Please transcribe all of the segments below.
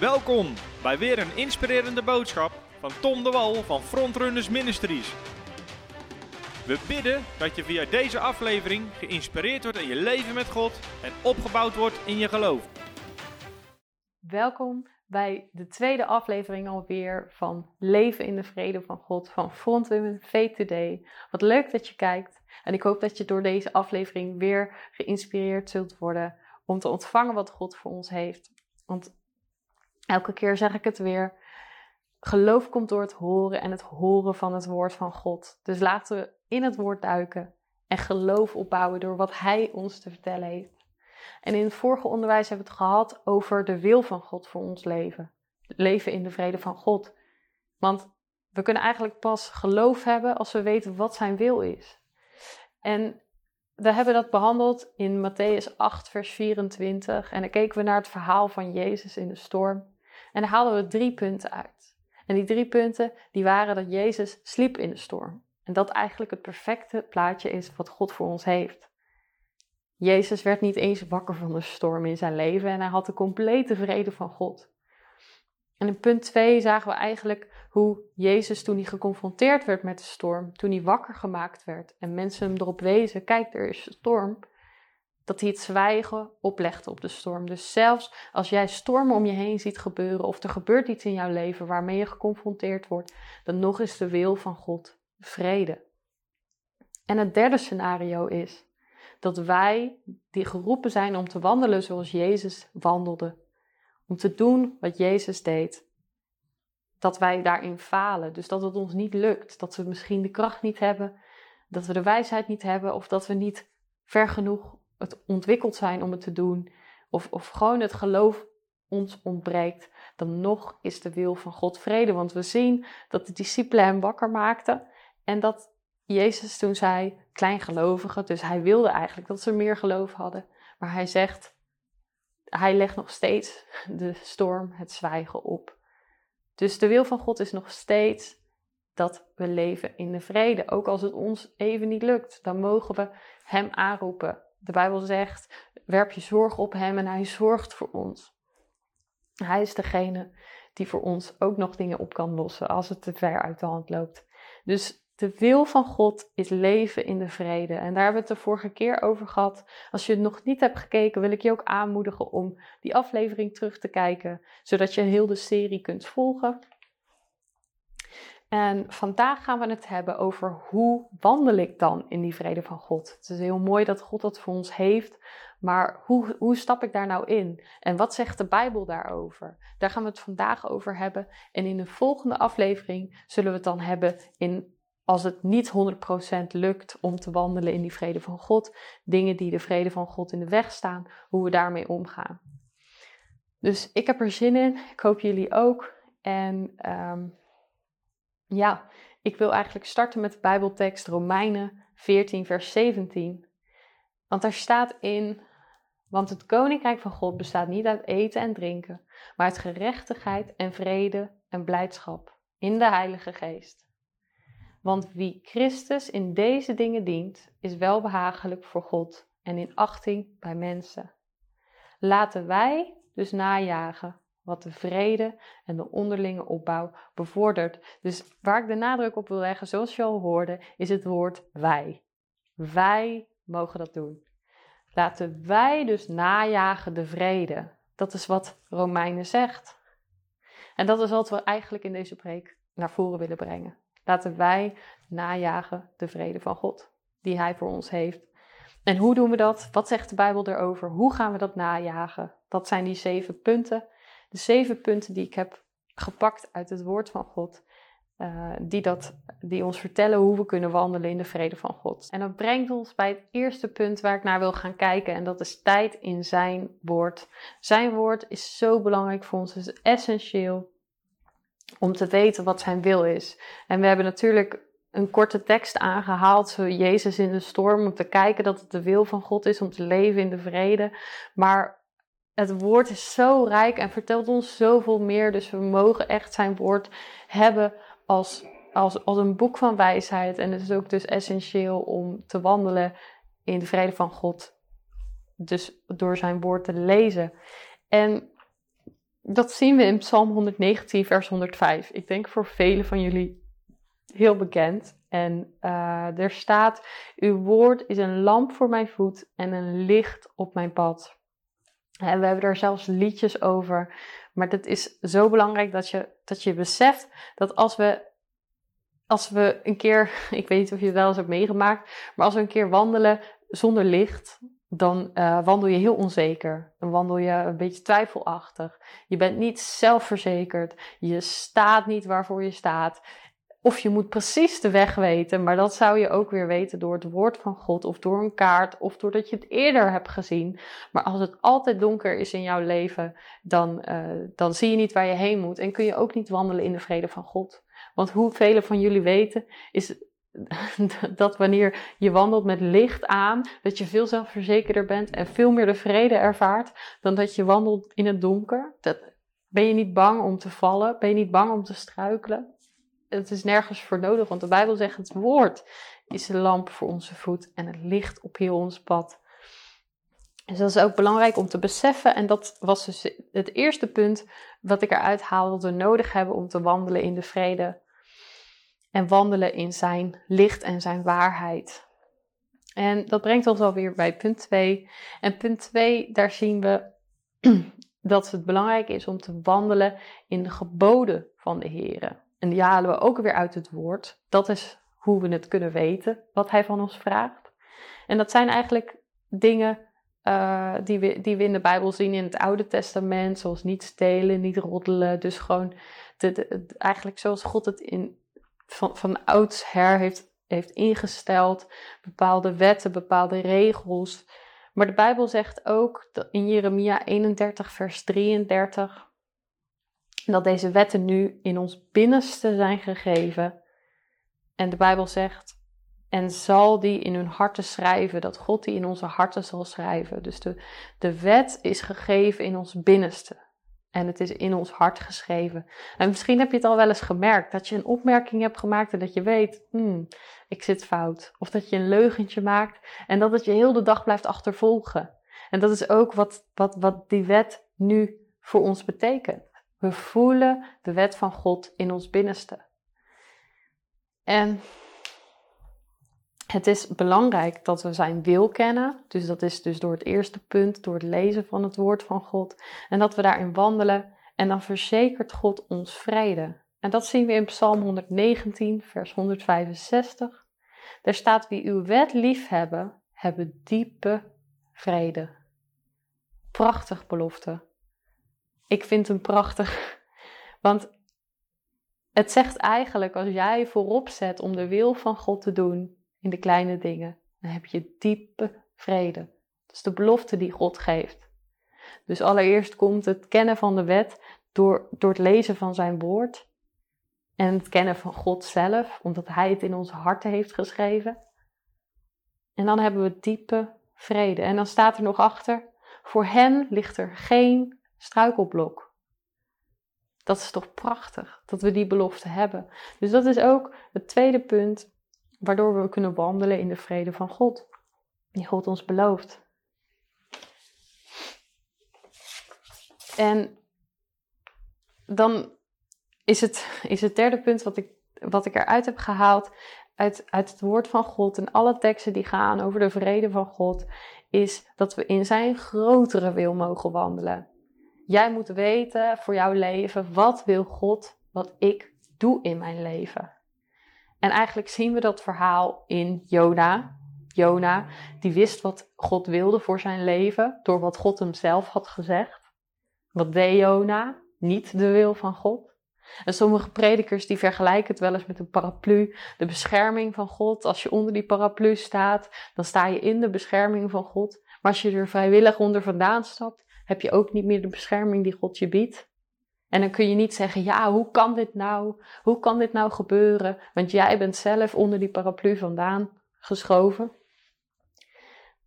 Welkom bij weer een inspirerende boodschap van Tom de Wal van Frontrunners Ministries. We bidden dat je via deze aflevering geïnspireerd wordt in je leven met God en opgebouwd wordt in je geloof. Welkom bij de tweede aflevering alweer van Leven in de Vrede van God van Frontwomen Faith Today. Wat leuk dat je kijkt en ik hoop dat je door deze aflevering weer geïnspireerd zult worden om te ontvangen wat God voor ons heeft. Want elke keer zeg ik het weer. Geloof komt door het horen en het horen van het woord van God. Dus laten we in het woord duiken en geloof opbouwen door wat Hij ons te vertellen heeft. En in het vorige onderwijs hebben we het gehad over de wil van God voor ons leven. Leven in de vrede van God. Want we kunnen eigenlijk pas geloof hebben als we weten wat Zijn wil is. En we hebben dat behandeld in Matthäus 8, vers 24. En dan keken we naar het verhaal van Jezus in de storm. En daar haalden we drie punten uit. En die drie punten die waren dat Jezus sliep in de storm. En dat eigenlijk het perfecte plaatje is wat God voor ons heeft. Jezus werd niet eens wakker van de storm in zijn leven en hij had de complete vrede van God. En in punt 2 zagen we eigenlijk hoe Jezus toen hij geconfronteerd werd met de storm, toen hij wakker gemaakt werd en mensen hem erop wezen, kijk er is een storm, dat hij het zwijgen oplegde op de storm. Dus zelfs als jij stormen om je heen ziet gebeuren of er gebeurt iets in jouw leven waarmee je geconfronteerd wordt, dan nog is de wil van God vrede. En het derde scenario is dat wij die geroepen zijn om te wandelen zoals Jezus wandelde, om te doen wat Jezus deed, dat wij daarin falen. Dus dat het ons niet lukt, dat we misschien de kracht niet hebben, dat we de wijsheid niet hebben of dat we niet ver genoeg het ontwikkeld zijn om het te doen, of, of gewoon het geloof ons ontbreekt, dan nog is de wil van God vrede. Want we zien dat de discipelen hem wakker maakten en dat Jezus toen zei, kleingelovigen, dus hij wilde eigenlijk dat ze meer geloof hadden. Maar hij zegt, hij legt nog steeds de storm, het zwijgen op. Dus de wil van God is nog steeds dat we leven in de vrede. Ook als het ons even niet lukt, dan mogen we Hem aanroepen. De Bijbel zegt: werp je zorg op Hem en Hij zorgt voor ons. Hij is degene die voor ons ook nog dingen op kan lossen als het te ver uit de hand loopt. Dus de wil van God is leven in de vrede. En daar hebben we het de vorige keer over gehad. Als je het nog niet hebt gekeken, wil ik je ook aanmoedigen om die aflevering terug te kijken, zodat je heel de serie kunt volgen. En vandaag gaan we het hebben over hoe wandel ik dan in die vrede van God. Het is heel mooi dat God dat voor ons heeft, maar hoe, hoe stap ik daar nou in? En wat zegt de Bijbel daarover? Daar gaan we het vandaag over hebben. En in de volgende aflevering zullen we het dan hebben in als het niet 100% lukt om te wandelen in die vrede van God, dingen die de vrede van God in de weg staan, hoe we daarmee omgaan. Dus ik heb er zin in, ik hoop jullie ook. En um, ja, ik wil eigenlijk starten met de Bijbeltekst Romeinen 14, vers 17. Want daar staat in: Want het koninkrijk van God bestaat niet uit eten en drinken, maar uit gerechtigheid en vrede en blijdschap in de Heilige Geest. Want wie Christus in deze dingen dient, is welbehagelijk voor God en in achting bij mensen. Laten wij dus najagen wat de vrede en de onderlinge opbouw bevordert. Dus waar ik de nadruk op wil leggen, zoals je al hoorde, is het woord wij. Wij mogen dat doen. Laten wij dus najagen de vrede. Dat is wat Romeinen zegt. En dat is wat we eigenlijk in deze preek naar voren willen brengen. Laten wij najagen de vrede van God, die Hij voor ons heeft. En hoe doen we dat? Wat zegt de Bijbel erover? Hoe gaan we dat najagen? Dat zijn die zeven punten de zeven punten die ik heb gepakt uit het woord van God. Uh, die, dat, die ons vertellen hoe we kunnen wandelen in de vrede van God. En dat brengt ons bij het eerste punt waar ik naar wil gaan kijken. En dat is tijd in zijn woord. Zijn woord is zo belangrijk voor ons. Het is essentieel om te weten wat zijn wil is. En we hebben natuurlijk een korte tekst aangehaald, Jezus in de storm, om te kijken dat het de wil van God is om te leven in de vrede. Maar het woord is zo rijk en vertelt ons zoveel meer. Dus we mogen echt zijn woord hebben als, als, als een boek van wijsheid. En het is ook dus essentieel om te wandelen in de vrede van God. Dus door zijn woord te lezen. En dat zien we in Psalm 119, vers 105. Ik denk voor velen van jullie heel bekend. En uh, er staat: Uw woord is een lamp voor mijn voet en een licht op mijn pad. En we hebben er zelfs liedjes over. Maar het is zo belangrijk dat je, dat je beseft dat als we, als we een keer, ik weet niet of je het wel eens hebt meegemaakt, maar als we een keer wandelen zonder licht, dan uh, wandel je heel onzeker. Dan wandel je een beetje twijfelachtig. Je bent niet zelfverzekerd. Je staat niet waarvoor je staat. Of je moet precies de weg weten, maar dat zou je ook weer weten door het woord van God of door een kaart of doordat je het eerder hebt gezien. Maar als het altijd donker is in jouw leven, dan, uh, dan zie je niet waar je heen moet en kun je ook niet wandelen in de vrede van God. Want hoe velen van jullie weten, is dat wanneer je wandelt met licht aan, dat je veel zelfverzekerder bent en veel meer de vrede ervaart dan dat je wandelt in het donker. Dat, ben je niet bang om te vallen? Ben je niet bang om te struikelen? Het is nergens voor nodig, want de Bijbel zegt het woord is een lamp voor onze voet en het licht op heel ons pad. Dus dat is ook belangrijk om te beseffen. En dat was dus het eerste punt wat ik eruit haal dat we nodig hebben om te wandelen in de vrede en wandelen in zijn licht en zijn waarheid. En dat brengt ons alweer bij punt 2. En punt 2, daar zien we dat het belangrijk is om te wandelen in de geboden van de Heer. En die halen we ook weer uit het woord. Dat is hoe we het kunnen weten, wat Hij van ons vraagt. En dat zijn eigenlijk dingen uh, die, we, die we in de Bijbel zien in het Oude Testament, zoals niet stelen, niet roddelen. Dus gewoon eigenlijk zoals God het in van, van oudsher heeft, heeft ingesteld. Bepaalde wetten, bepaalde regels. Maar de Bijbel zegt ook in Jeremia 31, vers 33, dat deze wetten nu in ons binnenste zijn gegeven. En de Bijbel zegt, en zal die in hun harten schrijven, dat God die in onze harten zal schrijven. Dus de, de wet is gegeven in ons binnenste. En het is in ons hart geschreven. En misschien heb je het al wel eens gemerkt dat je een opmerking hebt gemaakt en dat je weet, hmm, ik zit fout. Of dat je een leugentje maakt en dat het je heel de dag blijft achtervolgen. En dat is ook wat, wat, wat die wet nu voor ons betekent. We voelen de wet van God in ons binnenste. En het is belangrijk dat we zijn wil kennen. Dus dat is dus door het eerste punt, door het lezen van het woord van God. En dat we daarin wandelen. En dan verzekert God ons vrede. En dat zien we in Psalm 119, vers 165. Daar staat: Wie uw wet lief hebben, hebben diepe vrede. Prachtig belofte. Ik vind hem prachtig. Want het zegt eigenlijk: als jij voorop zet om de wil van God te doen, in de kleine dingen. Dan heb je diepe vrede. Dat is de belofte die God geeft. Dus allereerst komt het kennen van de wet door, door het lezen van zijn woord. En het kennen van God zelf, omdat Hij het in onze harten heeft geschreven. En dan hebben we diepe vrede. En dan staat er nog achter, voor hen ligt er geen struikelblok. Dat is toch prachtig dat we die belofte hebben. Dus dat is ook het tweede punt waardoor we kunnen wandelen in de vrede van God, die God ons belooft. En dan is het, is het derde punt wat ik, wat ik eruit heb gehaald uit, uit het woord van God en alle teksten die gaan over de vrede van God, is dat we in zijn grotere wil mogen wandelen. Jij moet weten voor jouw leven, wat wil God wat ik doe in mijn leven? En eigenlijk zien we dat verhaal in Jona. Jona, die wist wat God wilde voor zijn leven door wat God hem zelf had gezegd. Wat deed Jona? Niet de wil van God. En sommige predikers die vergelijken het wel eens met een paraplu, de bescherming van God. Als je onder die paraplu staat, dan sta je in de bescherming van God. Maar als je er vrijwillig onder vandaan stapt, heb je ook niet meer de bescherming die God je biedt. En dan kun je niet zeggen, ja, hoe kan dit nou? Hoe kan dit nou gebeuren? Want jij bent zelf onder die paraplu vandaan geschoven.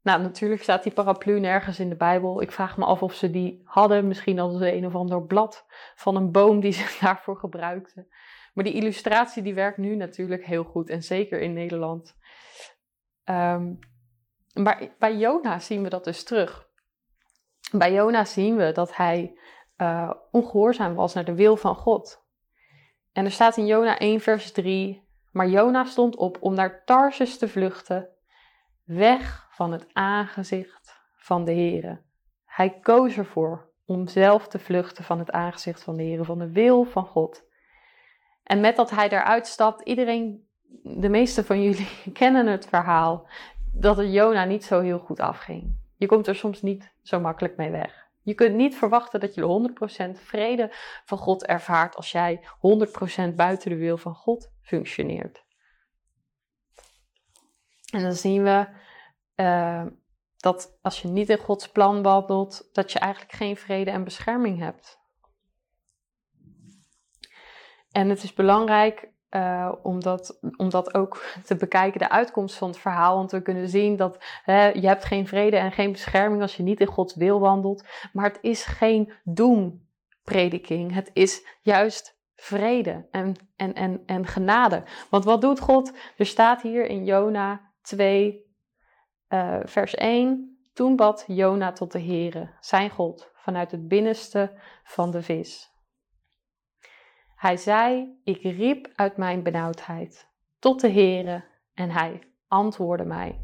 Nou, natuurlijk staat die paraplu nergens in de Bijbel. Ik vraag me af of ze die hadden. Misschien hadden ze een of ander blad van een boom die ze daarvoor gebruikten. Maar die illustratie die werkt nu natuurlijk heel goed. En zeker in Nederland. Um, maar bij Jona zien we dat dus terug. Bij Jona zien we dat hij uh, ongehoorzaam was naar de wil van God. En er staat in Jona 1, vers 3: Maar Jona stond op om naar Tarsus te vluchten, weg van het aangezicht van de Heere. Hij koos ervoor om zelf te vluchten van het aangezicht van de Heere, van de wil van God. En met dat hij daaruit stapt, iedereen, de meeste van jullie kennen het verhaal, dat het Jona niet zo heel goed afging. Je komt er soms niet zo makkelijk mee weg. Je kunt niet verwachten dat je 100% vrede van God ervaart als jij 100% buiten de wil van God functioneert. En dan zien we uh, dat als je niet in Gods plan wandelt, dat je eigenlijk geen vrede en bescherming hebt. En het is belangrijk uh, om, dat, ook te bekijken, de uitkomst van het verhaal. Want we kunnen zien dat hè, je hebt geen vrede en geen bescherming als je niet in Gods wil wandelt. Maar het is geen doemprediking. Het is juist vrede en, en, en, en genade. Want wat doet God? Er staat hier in Jona 2, uh, vers 1. Toen bad Jona tot de Heere, zijn God, vanuit het binnenste van de vis. Hij zei: Ik riep uit mijn benauwdheid tot de Heere en hij antwoordde mij.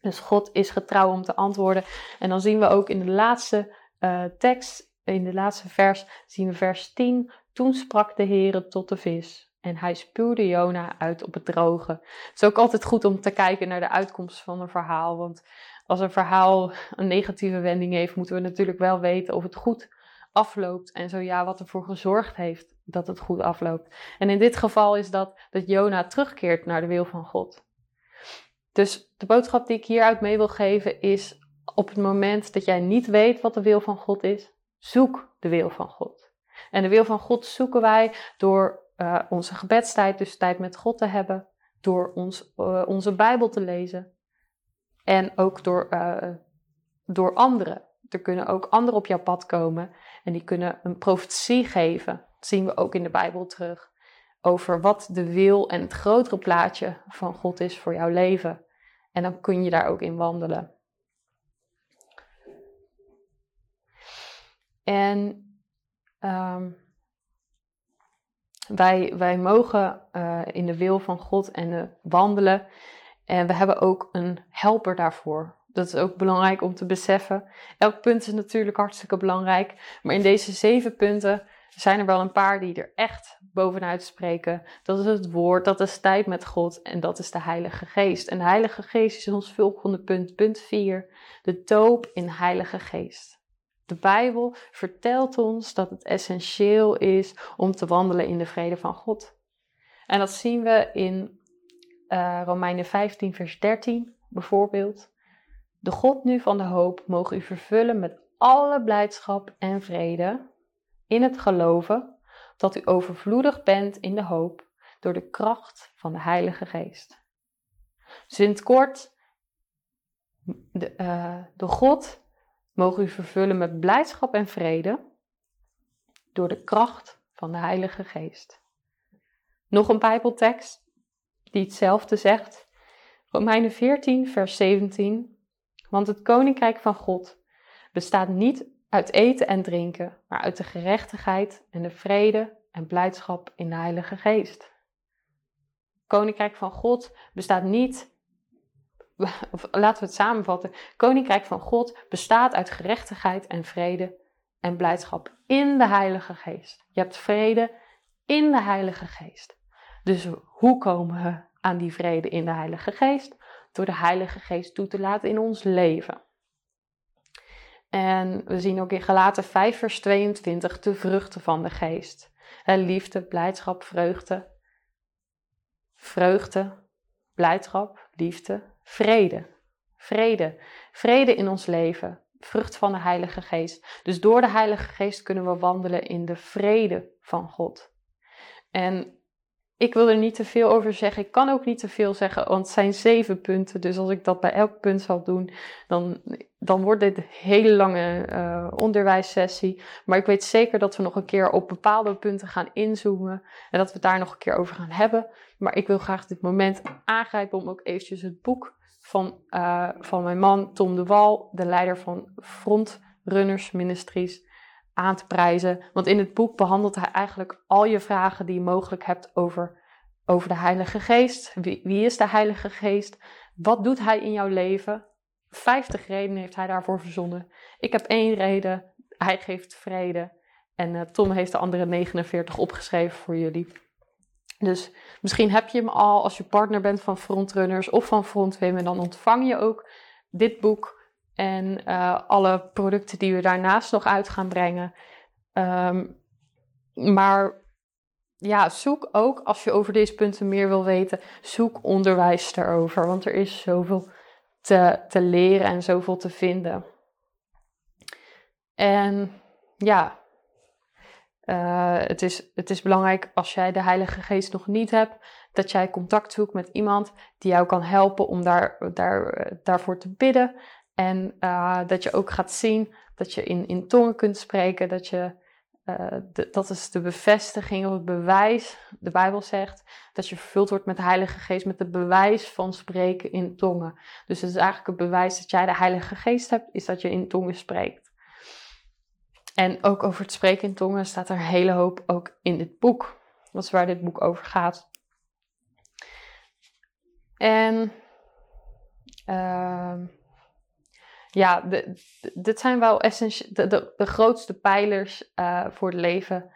Dus God is getrouw om te antwoorden. En dan zien we ook in de laatste uh, tekst, in de laatste vers, zien we vers 10. Toen sprak de Heere tot de vis en hij spuwde Jona uit op het droge. Het is ook altijd goed om te kijken naar de uitkomst van een verhaal. Want als een verhaal een negatieve wending heeft, moeten we natuurlijk wel weten of het goed afloopt. En zo ja, wat ervoor gezorgd heeft dat het goed afloopt. En in dit geval is dat dat Jona terugkeert naar de wil van God. Dus de boodschap die ik hieruit mee wil geven is: op het moment dat jij niet weet wat de wil van God is, zoek de wil van God. En de wil van God zoeken wij door uh, onze gebedstijd, dus tijd met God te hebben, door ons, uh, onze Bijbel te lezen en ook door, uh, door anderen. Er kunnen ook anderen op jouw pad komen en die kunnen een profetie geven. Dat zien we ook in de Bijbel terug. Over wat de wil en het grotere plaatje van God is voor jouw leven. En dan kun je daar ook in wandelen. En um, wij, wij mogen uh, in de wil van God en uh, wandelen. En we hebben ook een helper daarvoor. Dat is ook belangrijk om te beseffen. Elk punt is natuurlijk hartstikke belangrijk. Maar in deze zeven punten zijn er wel een paar die er echt bovenuit spreken. Dat is het woord, dat is tijd met God en dat is de Heilige Geest. En de Heilige Geest is ons volgende punt, punt 4. De doop in Heilige Geest. De Bijbel vertelt ons dat het essentieel is om te wandelen in de vrede van God. En dat zien we in uh, Romeinen 15, vers 13 bijvoorbeeld. De God nu van de hoop mogen u vervullen met alle blijdschap en vrede in het geloven dat u overvloedig bent in de hoop door de kracht van de Heilige Geest. In het kort, de, uh, de God mogen u vervullen met blijdschap en vrede door de kracht van de Heilige Geest. Nog een Bijbeltekst die hetzelfde zegt. Romeinen 14, vers 17. Want het koninkrijk van God bestaat niet uit eten en drinken, maar uit de gerechtigheid en de vrede en blijdschap in de Heilige Geest. Koninkrijk van God bestaat niet of laten we het samenvatten. Koninkrijk van God bestaat uit gerechtigheid en vrede en blijdschap in de Heilige Geest. Je hebt vrede in de Heilige Geest. Dus hoe komen we aan die vrede in de Heilige Geest? Door de Heilige Geest toe te laten in ons leven. En we zien ook in Galaten 5, vers 22 de vruchten van de Geest. Liefde, blijdschap, vreugde. Vreugde, blijdschap, liefde, vrede. Vrede. Vrede in ons leven. Vrucht van de Heilige Geest. Dus door de Heilige Geest kunnen we wandelen in de vrede van God. En ik wil er niet te veel over zeggen. Ik kan ook niet te veel zeggen, want het zijn zeven punten. Dus als ik dat bij elk punt zal doen, dan, dan wordt dit een hele lange uh, onderwijssessie. Maar ik weet zeker dat we nog een keer op bepaalde punten gaan inzoomen. En dat we het daar nog een keer over gaan hebben. Maar ik wil graag dit moment aangrijpen om ook eventjes het boek van, uh, van mijn man Tom de Wal, de leider van Front Runners Ministries, aan te prijzen. Want in het boek behandelt hij eigenlijk al je vragen die je mogelijk hebt over, over de Heilige Geest. Wie, is de Heilige Geest? Wat doet hij in jouw leven? 50 redenen heeft hij daarvoor verzonnen. Ik heb één reden. Hij geeft vrede. En uh, Tom heeft de andere 49 opgeschreven voor jullie. Dus misschien heb je hem al als je partner bent van Frontrunners of van Frontwomen. Dan ontvang je ook dit boek en uh, alle producten die we daarnaast nog uit gaan brengen. Um, maar ja, zoek ook, als je over deze punten meer wil weten, zoek onderwijs daarover. Want er is zoveel te, te leren en zoveel te vinden. En ja, uh, het, is, het is belangrijk als jij de Heilige Geest nog niet hebt, dat jij contact zoekt met iemand die jou kan helpen om daar, daar, daarvoor te bidden. En uh, dat je ook gaat zien dat je in, in tongen kunt spreken, dat je de, dat is de bevestiging of het bewijs. De Bijbel zegt dat je vervuld wordt met de Heilige Geest, met het bewijs van spreken in tongen. Dus het is eigenlijk het bewijs dat jij de Heilige Geest hebt, is dat je in tongen spreekt. En ook over het spreken in tongen staat er een hele hoop ook in dit boek. Dat is waar dit boek over gaat. En uh, ja, dit zijn wel de, de, de, grootste pijlers uh, voor het leven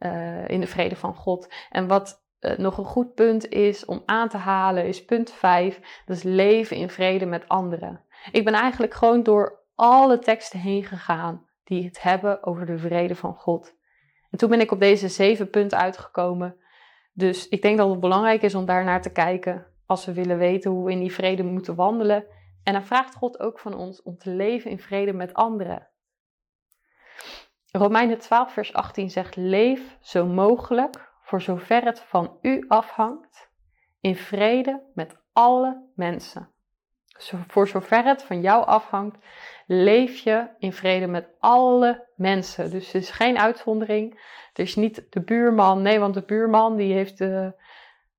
uh, in de vrede van God. En wat uh, nog een goed punt is om aan te halen, is punt 5. Dat is leven in vrede met anderen. Ik ben eigenlijk gewoon door alle teksten heen gegaan die het hebben over de vrede van God. En toen ben ik op deze zeven punten uitgekomen. Dus ik denk dat het belangrijk is om daar naar te kijken als we willen weten hoe we in die vrede moeten wandelen en dan vraagt God ook van ons om te leven in vrede met anderen. Romeinen 12, vers 18 zegt: Leef zo mogelijk, voor zover het van u afhangt, in vrede met alle mensen. Voor zover het van jou afhangt, leef je in vrede met alle mensen. Dus er is geen uitzondering. Er is niet de buurman. Nee, want de buurman die heeft de,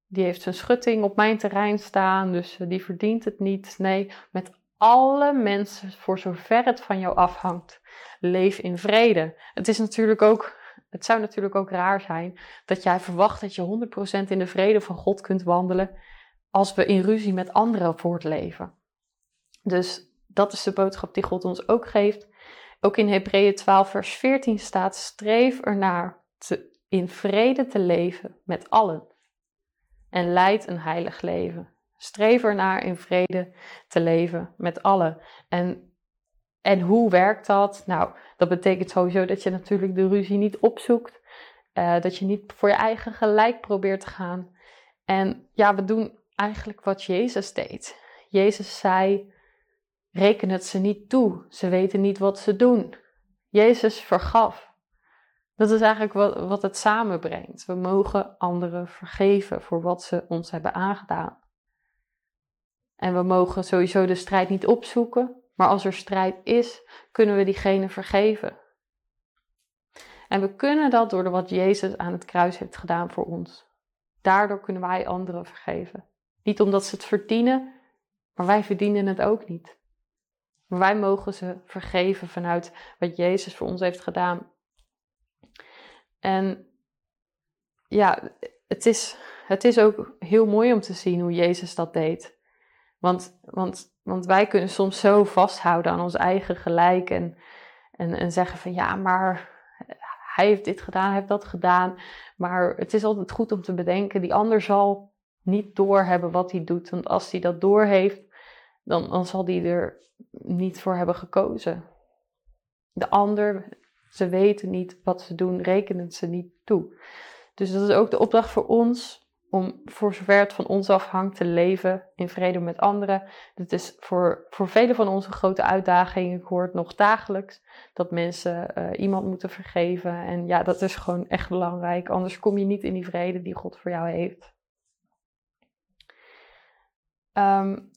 die heeft zijn schutting op mijn terrein staan, dus eh, die verdient het niet. Nee, met alle mensen, voor zover het van jou afhangt, leef in vrede. Het is natuurlijk ook, het zou natuurlijk ook raar zijn dat jij verwacht dat je 100% in de vrede van God kunt wandelen als we in ruzie met anderen voortleven. Dus dat is de boodschap die God ons ook geeft. Ook in Hebreeën 12, vers 14 staat: streef ernaar te, in vrede te leven met allen en leid een heilig leven. Streef ernaar in vrede te leven met allen. En, en hoe werkt dat? Nou, dat betekent sowieso dat je natuurlijk de ruzie niet opzoekt. Uh, dat je niet voor je eigen gelijk probeert te gaan. En ja, we doen eigenlijk wat Jezus deed. Jezus zei: reken het ze niet toe. Ze weten niet wat ze doen. Jezus vergaf. Dat is eigenlijk wat, wat het samenbrengt. We mogen anderen vergeven voor wat ze ons hebben aangedaan. En we mogen sowieso de strijd niet opzoeken, maar als er strijd is, kunnen we diegene vergeven. En we kunnen dat door wat Jezus aan het kruis heeft gedaan voor ons. Daardoor kunnen wij anderen vergeven. Niet omdat ze het verdienen, maar wij verdienen het ook niet. Maar wij mogen ze vergeven vanuit wat Jezus voor ons heeft gedaan. En ja, het is, het is ook heel mooi om te zien hoe Jezus dat deed. Want, want, want wij kunnen soms zo vasthouden aan ons eigen gelijk en, en, en zeggen van ja, maar hij heeft dit gedaan, hij heeft dat gedaan. Maar het is altijd goed om te bedenken, die ander zal niet doorhebben wat hij doet. Want als hij dat doorheeft, dan, dan zal hij er niet voor hebben gekozen. De ander ze weten niet wat ze doen, rekenen ze niet toe. Dus dat is ook de opdracht voor ons om voor zover het van ons afhangt te leven in vrede met anderen. Dit is voor, voor velen van ons een grote uitdaging. Ik hoor het nog dagelijks dat mensen uh, iemand moeten vergeven. En ja, dat is gewoon echt belangrijk. Anders kom je niet in die vrede die God voor jou heeft. Um,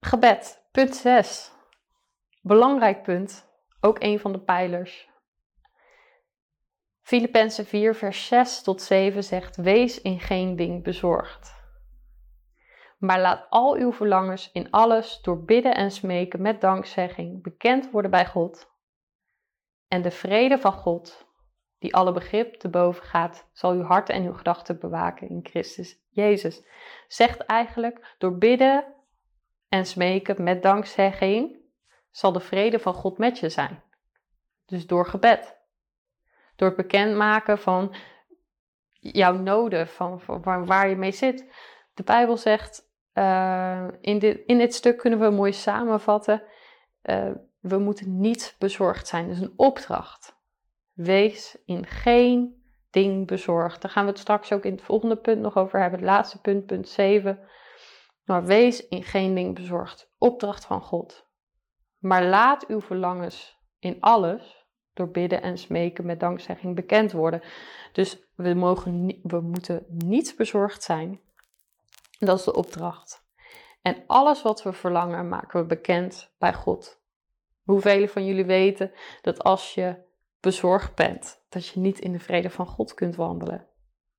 gebed, punt 6. Belangrijk punt ook een van de pijlers. Filippenzen 4, vers 6 tot 7 zegt: Wees in geen ding bezorgd. Maar laat al uw verlangens in alles door bidden en smeken met dankzegging bekend worden bij God. En de vrede van God, die alle begrip te boven gaat, zal uw hart en uw gedachten bewaken in Christus Jezus. Zegt eigenlijk, door bidden en smeken met dankzegging, zal de vrede van God met je zijn. Dus door gebed. Door het bekendmaken van jouw noden, van, van waar je mee zit. De Bijbel zegt, uh, in, dit, in dit stuk kunnen we mooi samenvatten, uh, we moeten niet bezorgd zijn. Dat is een opdracht. Wees in geen ding bezorgd. Daar gaan we het straks ook in het volgende punt nog over hebben. Het laatste punt, punt 7. Maar wees in geen ding bezorgd. Opdracht van God. Maar laat uw verlangens in alles door bidden en smeken met dankzegging bekend worden. Dus we, mogen, we moeten niet bezorgd zijn. Dat is de opdracht. En alles wat we verlangen maken we bekend bij God. Hoeveel van jullie weten dat als je bezorgd bent, dat je niet in de vrede van God kunt wandelen?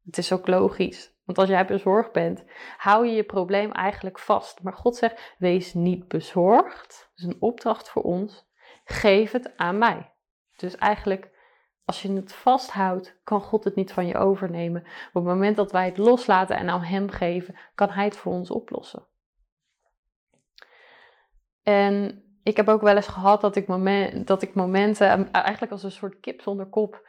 Het is ook logisch. Want als jij bezorgd bent, hou je je probleem eigenlijk vast. Maar God zegt: wees niet bezorgd. Dat is een opdracht voor ons. Geef het aan mij. Dus eigenlijk, als je het vasthoudt, kan God het niet van je overnemen. Op het moment dat wij het loslaten en aan Hem geven, kan Hij het voor ons oplossen. En ik heb ook wel eens gehad dat ik, dat ik momenten, eigenlijk als een soort kip zonder kop,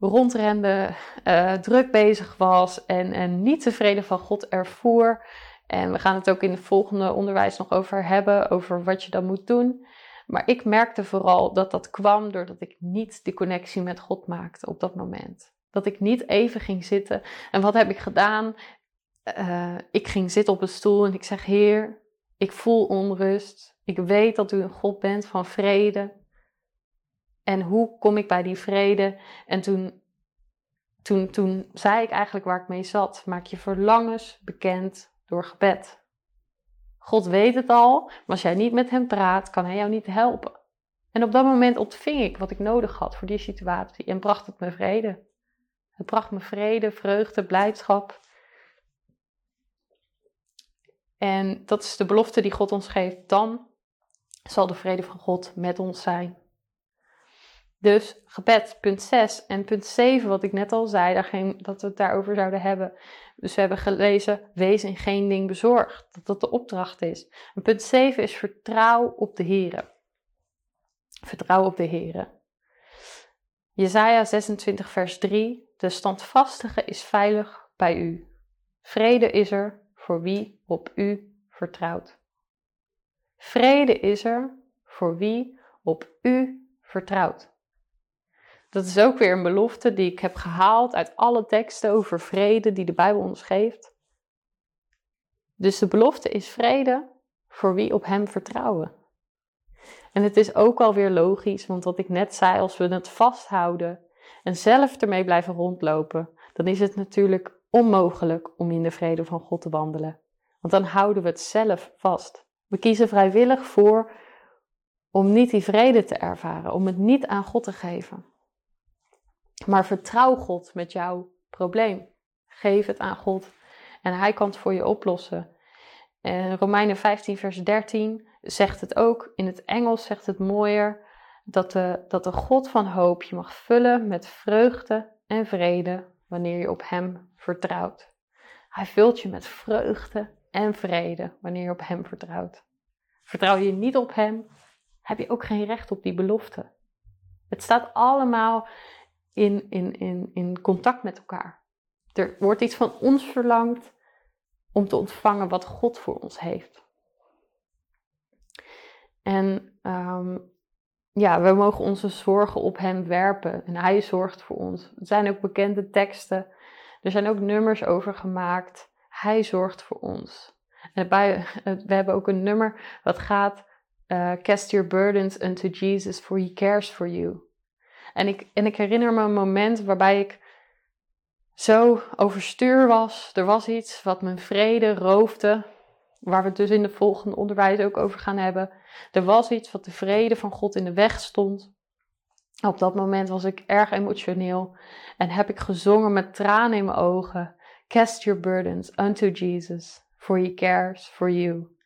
rondrende, uh, druk bezig was en, en niet tevreden van God ervoer. En we gaan het ook in het volgende onderwijs nog over hebben, over wat je dan moet doen. Maar ik merkte vooral dat dat kwam doordat ik niet die connectie met God maakte op dat moment. Dat ik niet even ging zitten. En wat heb ik gedaan? Uh, ik ging zitten op een stoel en ik zeg: Heer, ik voel onrust. Ik weet dat u een God bent van vrede. En hoe kom ik bij die vrede? En toen, toen, toen zei ik eigenlijk waar ik mee zat. Maak je verlangens bekend door gebed. God weet het al, maar als jij niet met hem praat, kan hij jou niet helpen. En op dat moment ontving ik wat ik nodig had voor die situatie en bracht het me vrede. Het bracht me vrede, vreugde, blijdschap. En dat is de belofte die God ons geeft. Dan zal de vrede van God met ons zijn. Dus gebed, punt 6 en punt 7, wat ik net al zei, geen, dat we het daarover zouden hebben. Dus we hebben gelezen, wees in geen ding bezorgd, dat dat de opdracht is. En punt 7 is vertrouw op de Here. Vertrouw op de Here. Jesaja 26 vers 3, de standvastige is veilig bij u. Vrede is er voor wie op u vertrouwt. Vrede is er voor wie op u vertrouwt. Dat is ook weer een belofte die ik heb gehaald uit alle teksten over vrede die de Bijbel ons geeft. Dus de belofte is vrede voor wie op Hem vertrouwen. En het is ook alweer logisch, want wat ik net zei, als we het vasthouden en zelf ermee blijven rondlopen, dan is het natuurlijk onmogelijk om in de vrede van God te wandelen. Want dan houden we het zelf vast. We kiezen vrijwillig voor om niet die vrede te ervaren, om het niet aan God te geven. Maar vertrouw God met jouw probleem. Geef het aan God en Hij kan het voor je oplossen. En Romeinen 15, vers 13 zegt het ook. In het Engels zegt het mooier dat de, dat de God van hoop je mag vullen met vreugde en vrede wanneer je op Hem vertrouwt. Hij vult je met vreugde en vrede wanneer je op Hem vertrouwt. Vertrouw je niet op Hem, heb je ook geen recht op die belofte. Het staat allemaal in, in, in, in contact met elkaar. Er wordt iets van ons verlangd om te ontvangen wat God voor ons heeft. En ehm, ja, we mogen onze zorgen op Hem werpen en Hij zorgt voor ons. Er zijn ook bekende teksten, er zijn ook nummers over gemaakt. Hij zorgt voor ons. En bij, we hebben ook een nummer wat gaat: uh, Cast your burdens unto Jesus, for He cares for you. En ik, en ik herinner me een moment waarbij ik zo overstuur was. Er was iets wat mijn vrede roofde, waar we het dus in de volgende onderwijs ook over gaan hebben. Er was iets wat de vrede van God in de weg stond. Op dat moment was ik erg emotioneel en heb ik gezongen met tranen in mijn ogen. Cast your burdens unto Jesus, for he cares for you.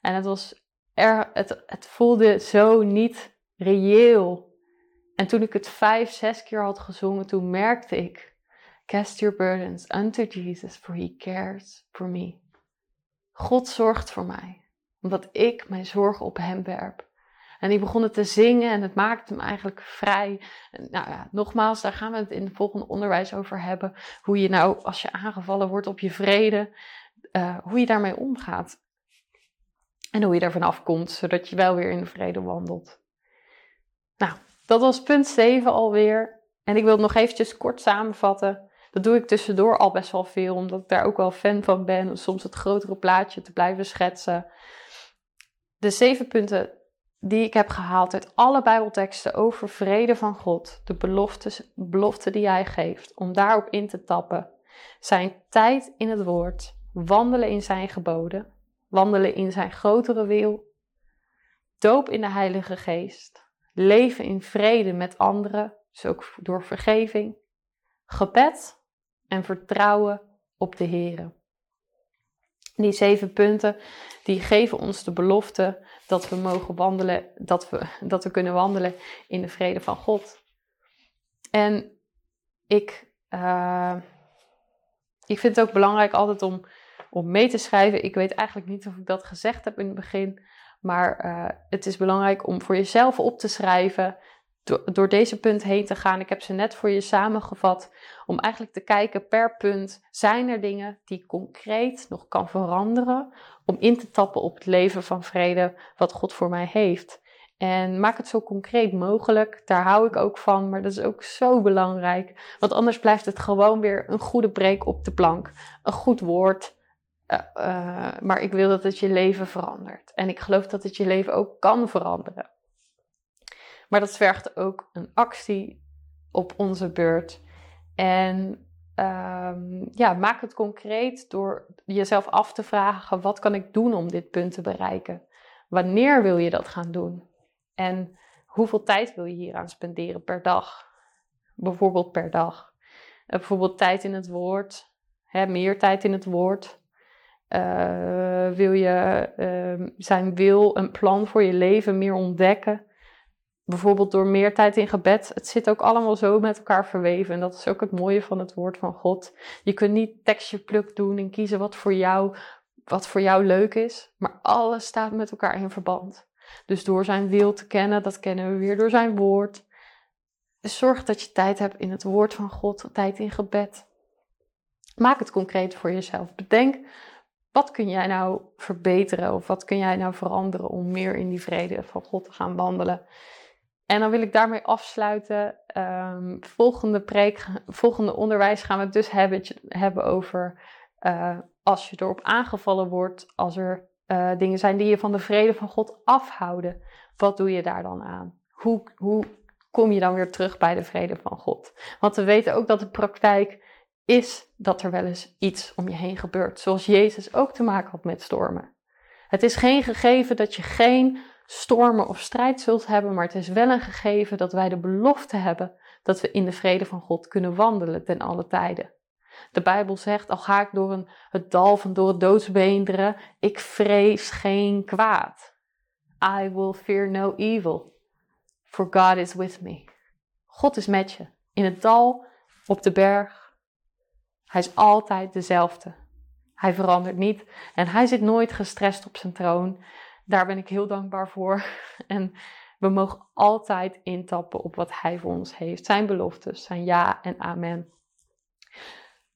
En het was er, het, het voelde zo niet reëel En toen ik het vijf, zes keer had gezongen, toen merkte ik, cast your burdens unto Jesus, for he cares for me. God zorgt voor mij, omdat ik mijn zorgen op hem werp. En die begonnen te zingen en het maakte hem eigenlijk vrij. Nou ja, nogmaals, daar gaan we het in het volgende onderwijs over hebben. Hoe je nou, als je aangevallen wordt op je vrede, uh, hoe je daarmee omgaat. En hoe je er vanaf komt, zodat je wel weer in de vrede wandelt. Nou, dat was punt 7 alweer. En ik wil het nog eventjes kort samenvatten. Dat doe ik tussendoor al best wel veel, omdat ik daar ook wel fan van ben. Om soms het grotere plaatje te blijven schetsen. De zeven punten die ik heb gehaald uit alle Bijbelteksten over vrede van God, de beloftes, belofte die Hij geeft, om daarop in te tappen, zijn tijd in het woord, wandelen in Zijn geboden, wandelen in Zijn grotere wil, doop in de Heilige Geest, leven in vrede met anderen, dus ook door vergeving, gebed en vertrouwen op de Heer. Die zeven punten die geven ons de belofte dat we mogen wandelen, dat we, dat we kunnen wandelen in de vrede van God. En ik, uh, ik vind het ook belangrijk altijd om, om mee te schrijven. Ik weet eigenlijk niet of ik dat gezegd heb in het begin, maar uh, het is belangrijk om voor jezelf op te schrijven door, deze punt heen te gaan. Ik heb ze net voor je samengevat. Om eigenlijk te kijken per punt. Zijn er dingen die concreet nog kan veranderen? Om in te tappen op het leven van vrede wat God voor mij heeft. En maak het zo concreet mogelijk. Daar hou ik ook van. Maar dat is ook zo belangrijk. Want anders blijft het gewoon weer een goede breek op de plank. Een goed woord. Uh, uh, maar ik wil dat het je leven verandert. En ik geloof dat het je leven ook kan veranderen. Maar dat vergt ook een actie op onze beurt. En um, ja, maak het concreet door jezelf af te vragen: wat kan ik doen om dit punt te bereiken? Wanneer wil je dat gaan doen? En hoeveel tijd wil je hier aan spenderen per dag? Bijvoorbeeld per dag. Uh, bijvoorbeeld tijd in het woord, hè, meer tijd in het woord. Uh, wil je uh, zijn wil, een plan voor je leven meer ontdekken? bijvoorbeeld door meer tijd in gebed. Het zit ook allemaal zo met elkaar verweven. En dat is ook het mooie van het woord van God. Je kunt niet tekstje pluk doen en kiezen wat voor jou, wat voor jou leuk is. Maar alles staat met elkaar in verband. Dus door zijn wil te kennen, dat kennen we weer door zijn woord. Dus zorg dat je tijd hebt in het woord van God, tijd in gebed. Maak het concreet voor jezelf. Bedenk, wat kun jij nou verbeteren of wat kun jij nou veranderen om meer in die vrede van God te gaan wandelen? En dan wil ik daarmee afsluiten. Um, volgende preek, volgende onderwijs gaan we het dus hebben, hebben over uh, als je erop aangevallen wordt, als er uh, dingen zijn die je van de vrede van God afhouden. Wat doe je daar dan aan? Hoe, hoe kom je dan weer terug bij de vrede van God? Want we weten ook dat de praktijk is dat er wel eens iets om je heen gebeurt. Zoals Jezus ook te maken had met stormen. Het is geen gegeven dat je geen stormen of strijd zult hebben, maar het is wel een gegeven dat wij de belofte hebben dat we in de vrede van God kunnen wandelen ten alle tijden. De Bijbel zegt, al ga ik door een, het dal van door het doodsbeenderen, ik vrees geen kwaad. I will fear no evil, for God is with me. God is met je, in het dal, op de berg. Hij is altijd dezelfde. Hij verandert niet en hij zit nooit gestrest op zijn troon daar ben ik heel dankbaar voor. En we mogen altijd intappen op wat Hij voor ons heeft. Zijn beloftes, zijn ja en amen.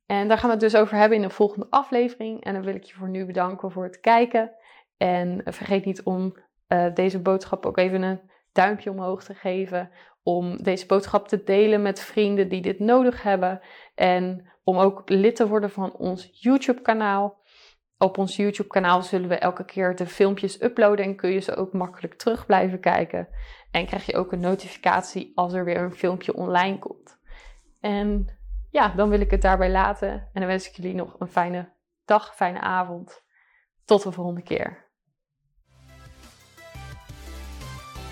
En daar gaan we het dus over hebben in de volgende aflevering. En dan wil ik je voor nu bedanken voor het kijken. En vergeet niet om uh, deze boodschap ook even een duimpje omhoog te geven. Om deze boodschap te delen met vrienden die dit nodig hebben. En om ook lid te worden van ons YouTube-kanaal. Op ons YouTube-kanaal zullen we elke keer de filmpjes uploaden en kun je ze ook makkelijk terug blijven kijken. En krijg je ook een notificatie als er weer een filmpje online komt. En ja, dan wil ik het daarbij laten. En dan wens ik jullie nog een fijne dag, fijne avond. Tot de volgende keer.